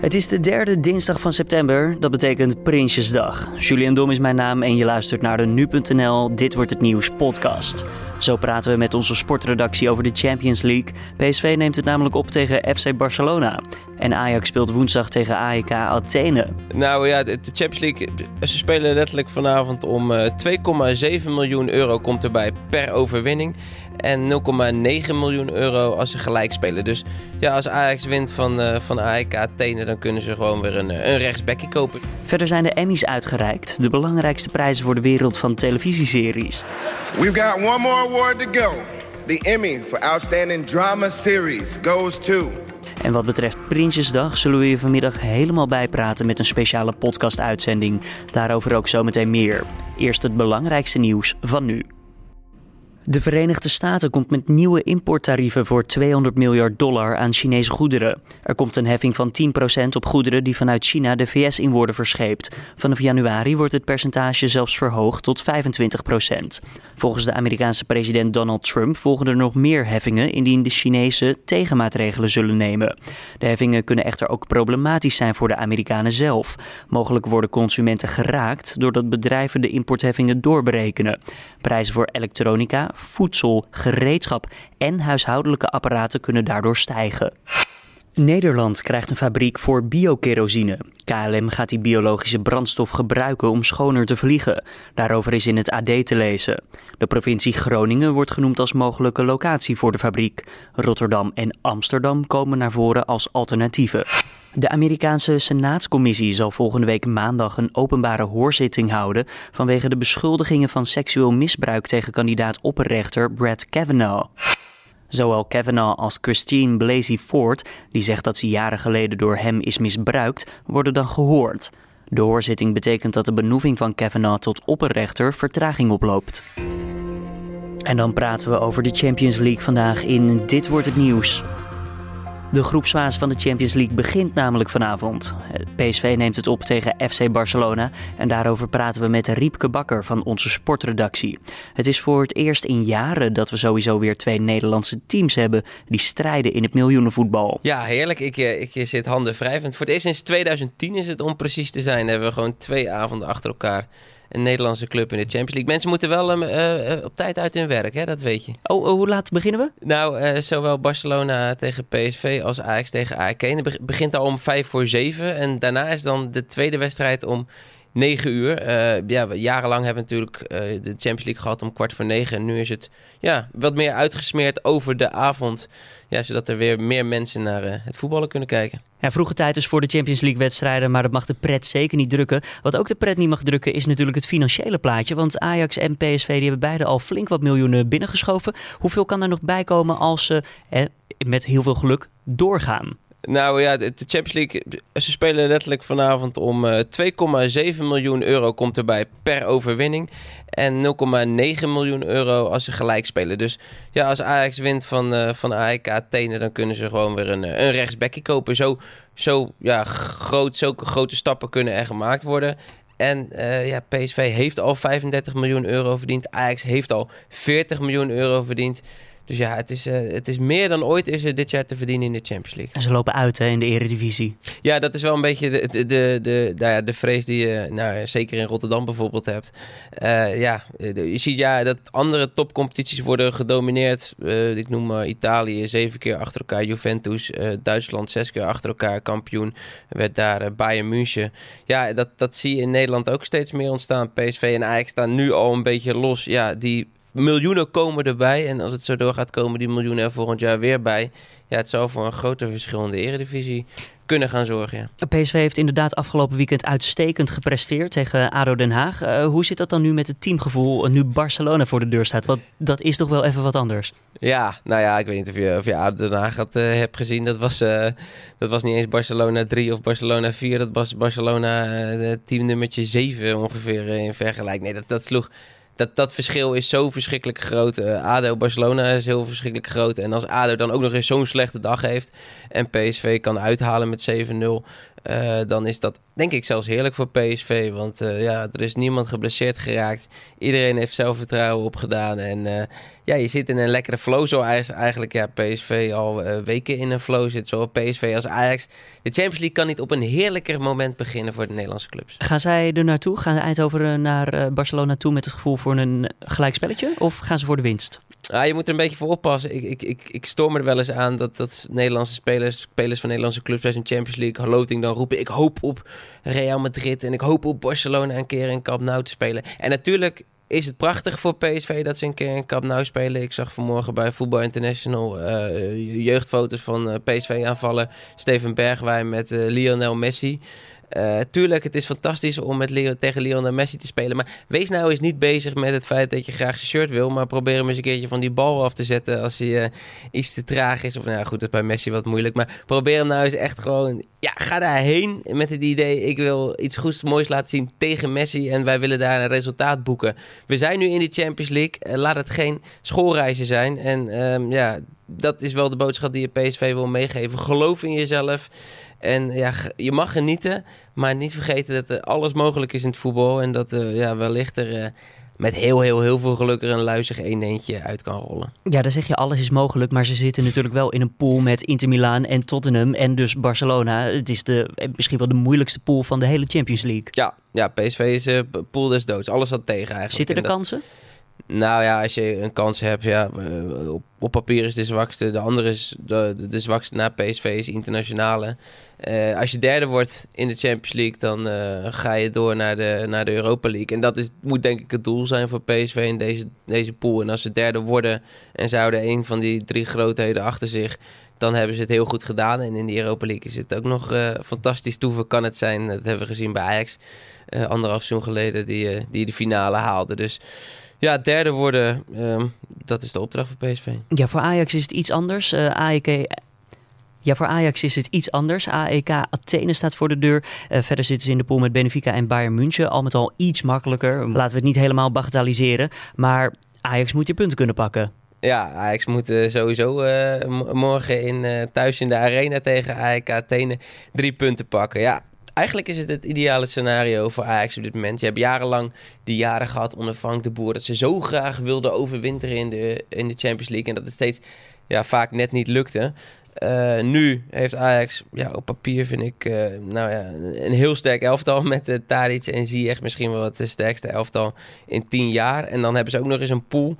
Het is de derde dinsdag van september, dat betekent Prinsjesdag. Julian Dom is mijn naam en je luistert naar de Nu.nl Dit Wordt Het Nieuws podcast. Zo praten we met onze sportredactie over de Champions League. PSV neemt het namelijk op tegen FC Barcelona. En Ajax speelt woensdag tegen AEK Athene. Nou ja, de Champions League, ze spelen letterlijk vanavond om 2,7 miljoen euro komt erbij per overwinning. En 0,9 miljoen euro als ze gelijk spelen. Dus ja, als Ajax wint van, uh, van AEK Athene, dan kunnen ze gewoon weer een, een rechtsbekje kopen. Verder zijn de Emmys uitgereikt. De belangrijkste prijzen voor de wereld van televisieseries. We've got one more award to go. The Emmy for Outstanding Drama Series goes to... En wat betreft Prinsjesdag zullen we je vanmiddag helemaal bijpraten met een speciale podcast-uitzending. Daarover ook zometeen meer. Eerst het belangrijkste nieuws van nu. De Verenigde Staten komt met nieuwe importtarieven voor 200 miljard dollar aan Chinese goederen. Er komt een heffing van 10% op goederen die vanuit China de VS in worden verscheept. Vanaf januari wordt het percentage zelfs verhoogd tot 25%. Volgens de Amerikaanse president Donald Trump volgen er nog meer heffingen indien de Chinezen tegenmaatregelen zullen nemen. De heffingen kunnen echter ook problematisch zijn voor de Amerikanen zelf. Mogelijk worden consumenten geraakt doordat bedrijven de importheffingen doorberekenen. Prijzen voor elektronica, voedsel, gereedschap en huishoudelijke apparaten kunnen daardoor stijgen. Nederland krijgt een fabriek voor biokerosine. KLM gaat die biologische brandstof gebruiken om schoner te vliegen. Daarover is in het AD te lezen. De provincie Groningen wordt genoemd als mogelijke locatie voor de fabriek. Rotterdam en Amsterdam komen naar voren als alternatieven. De Amerikaanse Senaatscommissie zal volgende week maandag een openbare hoorzitting houden vanwege de beschuldigingen van seksueel misbruik tegen kandidaat opperrechter Brett Kavanaugh. Zowel Kavanaugh als Christine Blasey Ford, die zegt dat ze jaren geleden door hem is misbruikt, worden dan gehoord. De hoorzitting betekent dat de benoeming van Kavanaugh tot opperrechter vertraging oploopt. En dan praten we over de Champions League vandaag in Dit wordt het nieuws. De groepsfase van de Champions League begint namelijk vanavond. PSV neemt het op tegen FC Barcelona en daarover praten we met Riepke Bakker van onze sportredactie. Het is voor het eerst in jaren dat we sowieso weer twee Nederlandse teams hebben die strijden in het miljoenenvoetbal. Ja, heerlijk. Ik, eh, ik zit handen wrijvend. Voor het eerst sinds 2010 is het om precies te zijn. Hebben we gewoon twee avonden achter elkaar een Nederlandse club in de Champions League. Mensen moeten wel uh, op tijd uit hun werk, hè? dat weet je. Oh, hoe laat beginnen we? Nou, zowel Barcelona tegen PSV als Ajax tegen AEK. Het begint al om vijf voor zeven. En daarna is dan de tweede wedstrijd om 9 uur. Uh, ja, jarenlang hebben we natuurlijk uh, de Champions League gehad om kwart voor negen. En nu is het ja, wat meer uitgesmeerd over de avond. Ja, zodat er weer meer mensen naar uh, het voetballen kunnen kijken. Ja, vroege tijd is voor de Champions League wedstrijden, maar dat mag de pret zeker niet drukken. Wat ook de pret niet mag drukken is natuurlijk het financiële plaatje. Want Ajax en PSV die hebben beide al flink wat miljoenen binnengeschoven. Hoeveel kan er nog bij komen als ze eh, met heel veel geluk doorgaan? Nou ja, de Champions League, ze spelen letterlijk vanavond om 2,7 eh, miljoen euro komt erbij per overwinning. En 0,9 miljoen euro als ze gelijk spelen. Dus ja, als Ajax wint van, uh, van AEK Athene, dan kunnen ze gewoon weer een, eh, een kopen. Zo, zo ja, groot, zulke grote stappen kunnen er gemaakt worden. En ja, PSV heeft al 35 miljoen euro verdiend. Ajax heeft al 40 miljoen euro verdiend. Dus ja, het is, uh, het is meer dan ooit is er dit jaar te verdienen in de Champions League. En ze lopen uit hè, in de eredivisie. Ja, dat is wel een beetje de, de, de, de, nou ja, de vrees die je nou, zeker in Rotterdam bijvoorbeeld hebt. Uh, ja, je ziet ja, dat andere topcompetities worden gedomineerd. Uh, ik noem Italië zeven keer achter elkaar, Juventus. Duitsland zes keer achter elkaar kampioen. Werd daar Bayern München. Ja, dat, dat zie je in Nederland ook steeds meer ontstaan. PSV en Ajax staan nu al een beetje los. Ja, die miljoenen komen erbij. En als het zo doorgaat, komen die miljoenen er volgend jaar weer bij. Ja, het zou voor een groter verschil in de eredivisie kunnen gaan zorgen. Ja. PSV heeft inderdaad afgelopen weekend uitstekend gepresteerd tegen ADO Den Haag. Uh, hoe zit dat dan nu met het teamgevoel nu Barcelona voor de deur staat? Want dat is toch wel even wat anders. Ja, nou ja, ik weet niet of je, of je ADO Den Haag had, uh, hebt gezien. Dat was, uh, dat was niet eens Barcelona 3 of Barcelona 4. Dat was Barcelona teamnummertje 7 ongeveer in vergelijking. Nee, dat, dat sloeg dat, dat verschil is zo verschrikkelijk groot. Uh, ADO Barcelona is heel verschrikkelijk groot. En als ADO dan ook nog eens zo'n slechte dag heeft en PSV kan uithalen met 7-0... Uh, dan is dat denk ik zelfs heerlijk voor PSV. Want uh, ja, er is niemand geblesseerd geraakt. Iedereen heeft zelfvertrouwen opgedaan. En uh, ja, je zit in een lekkere flow. Zo eigenlijk ja, PSV al weken in een flow zit. Zowel PSV als Ajax. De Champions League kan niet op een heerlijker moment beginnen voor de Nederlandse clubs. Gaan zij er naartoe? Gaan Eindhoven naar Barcelona toe met het gevoel voor een gelijkspelletje? Of gaan ze voor de winst? Ja, je moet er een beetje voor oppassen. Ik, ik, ik, ik stoor me er wel eens aan dat, dat Nederlandse spelers, spelers van Nederlandse clubs bij zijn Champions League loting dan roepen. Ik hoop op Real Madrid en ik hoop op Barcelona een keer in Camp Nou te spelen. En natuurlijk is het prachtig voor PSV dat ze een keer in Camp Nou spelen. Ik zag vanmorgen bij Football International uh, jeugdfoto's van eh, PSV aanvallen. Steven Bergwijn met uh, Lionel Messi. Uh, tuurlijk, het is fantastisch om met Leo, tegen Lionel Messi te spelen. Maar wees nou eens niet bezig met het feit dat je graag zijn shirt wil. Maar probeer hem eens een keertje van die bal af te zetten als hij uh, iets te traag is. Of nou goed, dat is bij Messi wat moeilijk. Maar probeer hem nou eens echt gewoon... Ja, ga daarheen met het idee... ik wil iets goeds moois laten zien tegen Messi. En wij willen daar een resultaat boeken. We zijn nu in die Champions League. Uh, laat het geen schoolreizen zijn. En um, ja, dat is wel de boodschap die je PSV wil meegeven. Geloof in jezelf. En ja, je mag genieten, maar niet vergeten dat er alles mogelijk is in het voetbal. En dat uh, ja, wellicht er uh, met heel, heel, heel veel geluk er een luizig een eentje uit kan rollen. Ja, dan zeg je alles is mogelijk, maar ze zitten natuurlijk wel in een pool met Inter Milaan en Tottenham en dus Barcelona. Het is de, eh, misschien wel de moeilijkste pool van de hele Champions League. Ja, ja PSV is uh, pool des doods. Alles wat tegen eigenlijk. Zitten er kansen? Nou ja, als je een kans hebt, ja, op, op papier is de zwakste. De andere is de, de, zwakste na PSV is internationale. Uh, als je derde wordt in de Champions League, dan uh, ga je door naar de, naar de Europa League. En dat is, moet denk ik het doel zijn voor PSV in deze, deze pool. En als ze derde worden en zouden een van die drie grootheden achter zich, dan hebben ze het heel goed gedaan. En in de Europa League is het ook nog fantastisch toeven kan het zijn. Dat hebben we gezien bij Ajax anderhalf seizoen geleden, die, die de finale haalde. Dus ja, derde worden, um, dat is de opdracht voor PSV. Ja, voor Ajax is het iets anders. Uh, AEK ja, voor Ajax is het iets anders. AEK Athene staat voor de deur. Uh, verder zitten ze in de pool met Benfica en Bayern München. Al met al iets makkelijker. Laten we het niet helemaal bagatelliseren. Maar Ajax moet je punten kunnen pakken. Ja, Ajax moet uh, sowieso uh, morgen in, thuis in de arena tegen AEK Athene drie punten pakken. Ja, eigenlijk is het het ideale scenario voor Ajax op dit moment. Je hebt jarenlang die jaren gehad onder Frank de Boer... dat ze zo graag wilden overwinteren in de, in de Champions League... en dat het steeds ja, vaak net niet lukte. Uh, nu heeft Ajax ja, op papier, vind ik, uh, nou ja, een heel sterk elftal met uh, Tadic en Ziyech. Misschien wel het sterkste elftal in tien jaar. En dan hebben ze ook nog eens een pool.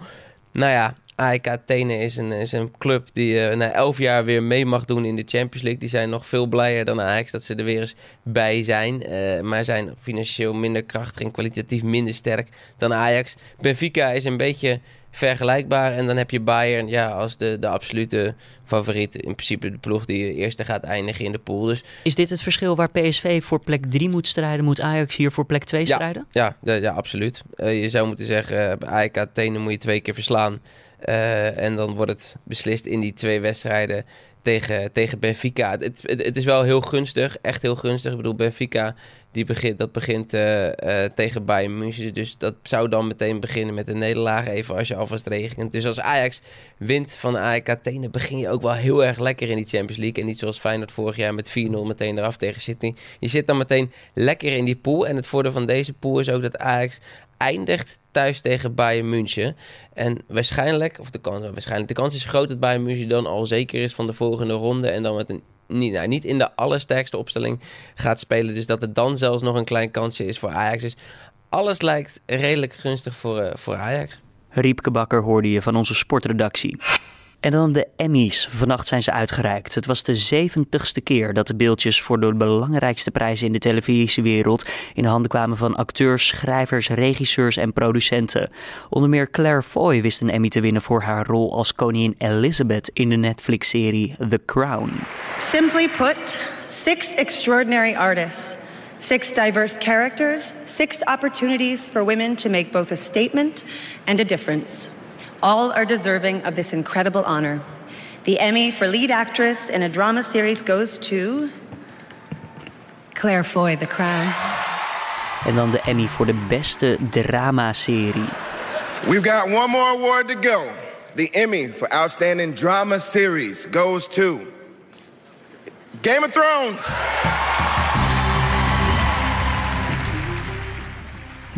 Nou ja, AEK Athene is een, is een club die uh, na elf jaar weer mee mag doen in de Champions League. Die zijn nog veel blijer dan Ajax dat ze er weer eens bij zijn. Uh, maar zijn financieel minder krachtig en kwalitatief minder sterk dan Ajax. Benfica is een beetje vergelijkbaar. En dan heb je Bayern ja, als de, de absolute favoriet. In principe de ploeg die eerste gaat eindigen in de pool. Dus... Is dit het verschil waar PSV voor plek 3 moet strijden? Moet Ajax hier voor plek 2 strijden? Ja, ja, ja, absoluut. Uh, je zou moeten zeggen, bij AEK Athene moet je twee keer verslaan. Uh, en dan wordt het beslist in die twee wedstrijden tegen, tegen Benfica. Het, het, is wel heel gunstig, echt heel gunstig. Ik bedoel, Benfica die begint, dat begint uh, uh, tegen Bayern München. Dus dat zou dan meteen beginnen met een nederlaag, even als je alvast regent. Dus als Ajax wint van AEK Athene, begin je ook wel heel erg lekker in die Champions League. En niet zoals Feyenoord vorig jaar met 4-0 meteen eraf tegen Sydney. Je zit dan meteen lekker in die pool. En het voordeel van deze pool is ook dat Ajax eindigt thuis tegen Bayern München. En waarschijnlijk, of de kans, waarschijnlijk, de kans is groot dat Bayern München dan al zeker is van de volgende ronde. En dan met een niet, nou, niet in de allersterkste opstelling gaat spelen. Dus dat het dan zelfs nog een klein kansje is voor Ajax. Dus alles lijkt redelijk gunstig voor, uh, voor Ajax. Riepke Bakker hoorde je van onze sportredactie. En dan de Emmys. Vannacht zijn ze uitgereikt. Het was de zeventigste keer dat de beeldjes voor de belangrijkste prijzen in de televisiewereld in de handen kwamen van acteurs, schrijvers, regisseurs en producenten. Onder meer Claire Foy wist een Emmy te winnen voor haar rol als koningin Elizabeth in de Netflix-serie The Crown. Simply put, six extraordinary artists. Six diverse characters, six opportunities for women to make both a statement and a difference. All are deserving of this incredible honor. The Emmy for lead actress in a drama series goes to Claire Foy, The Crown. And then the Emmy for the Best Drama Series. We've got one more award to go. The Emmy for Outstanding Drama Series goes to Game of Thrones.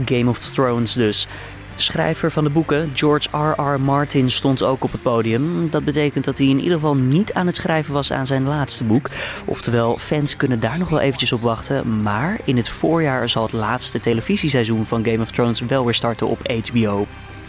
Game of Thrones dus. Schrijver van de boeken, George R.R. Martin, stond ook op het podium. Dat betekent dat hij in ieder geval niet aan het schrijven was aan zijn laatste boek. Oftewel, fans kunnen daar nog wel eventjes op wachten. Maar in het voorjaar zal het laatste televisieseizoen van Game of Thrones wel weer starten op HBO.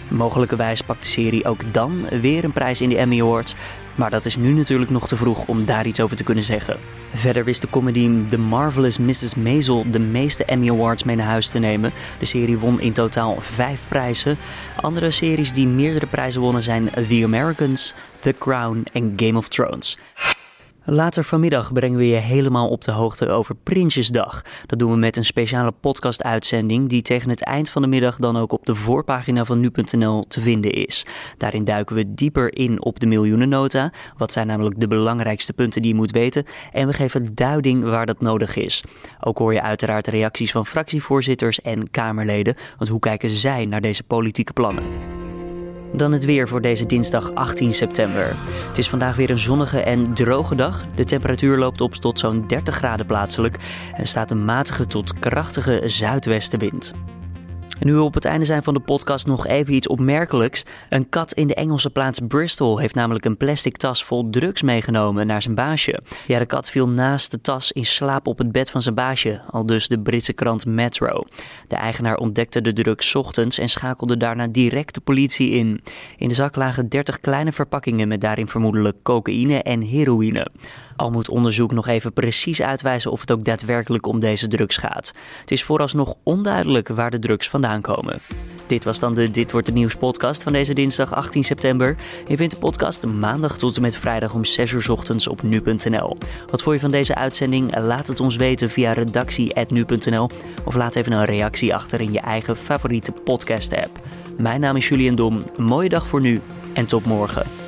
Mogelijkerwijs pakt de serie ook dan weer een prijs in de Emmy Awards. Maar dat is nu natuurlijk nog te vroeg om daar iets over te kunnen zeggen. Verder wist de comedy The Marvelous Mrs. Maisel de meeste Emmy Awards mee naar huis te nemen. De serie won in totaal vijf prijzen. Andere series die meerdere prijzen wonnen zijn The Americans, The Crown en Game of Thrones. Later vanmiddag brengen we je helemaal op de hoogte over Prinsjesdag. Dat doen we met een speciale podcast-uitzending die tegen het eind van de middag dan ook op de voorpagina van nu.nl te vinden is. Daarin duiken we dieper in op de miljoenennota. Wat zijn namelijk de belangrijkste punten die je moet weten? En we geven duiding waar dat nodig is. Ook hoor je uiteraard reacties van fractievoorzitters en Kamerleden. Want hoe kijken zij naar deze politieke plannen? Dan het weer voor deze dinsdag 18 september. Het is vandaag weer een zonnige en droge dag. De temperatuur loopt op tot zo'n 30 graden plaatselijk en staat een matige tot krachtige zuidwestenwind. En nu we op het einde zijn van de podcast nog even iets opmerkelijks. Een kat in de Engelse plaats Bristol heeft namelijk een plastic tas vol drugs meegenomen naar zijn baasje. Ja, de kat viel naast de tas in slaap op het bed van zijn baasje, al dus de Britse krant Metro. De eigenaar ontdekte de drugs ochtends en schakelde daarna direct de politie in. In de zak lagen 30 kleine verpakkingen met daarin vermoedelijk cocaïne en heroïne. Al moet onderzoek nog even precies uitwijzen of het ook daadwerkelijk om deze drugs gaat. Het is vooralsnog onduidelijk waar de drugs vandaan komen. Dit was dan de Dit Wordt Het Nieuws podcast van deze dinsdag 18 september. Je vindt de podcast maandag tot en met vrijdag om 6 uur ochtends op nu.nl. Wat vond je van deze uitzending? Laat het ons weten via redactie.nu.nl of laat even een reactie achter in je eigen favoriete podcast app. Mijn naam is Julian Dom. Mooie dag voor nu en tot morgen.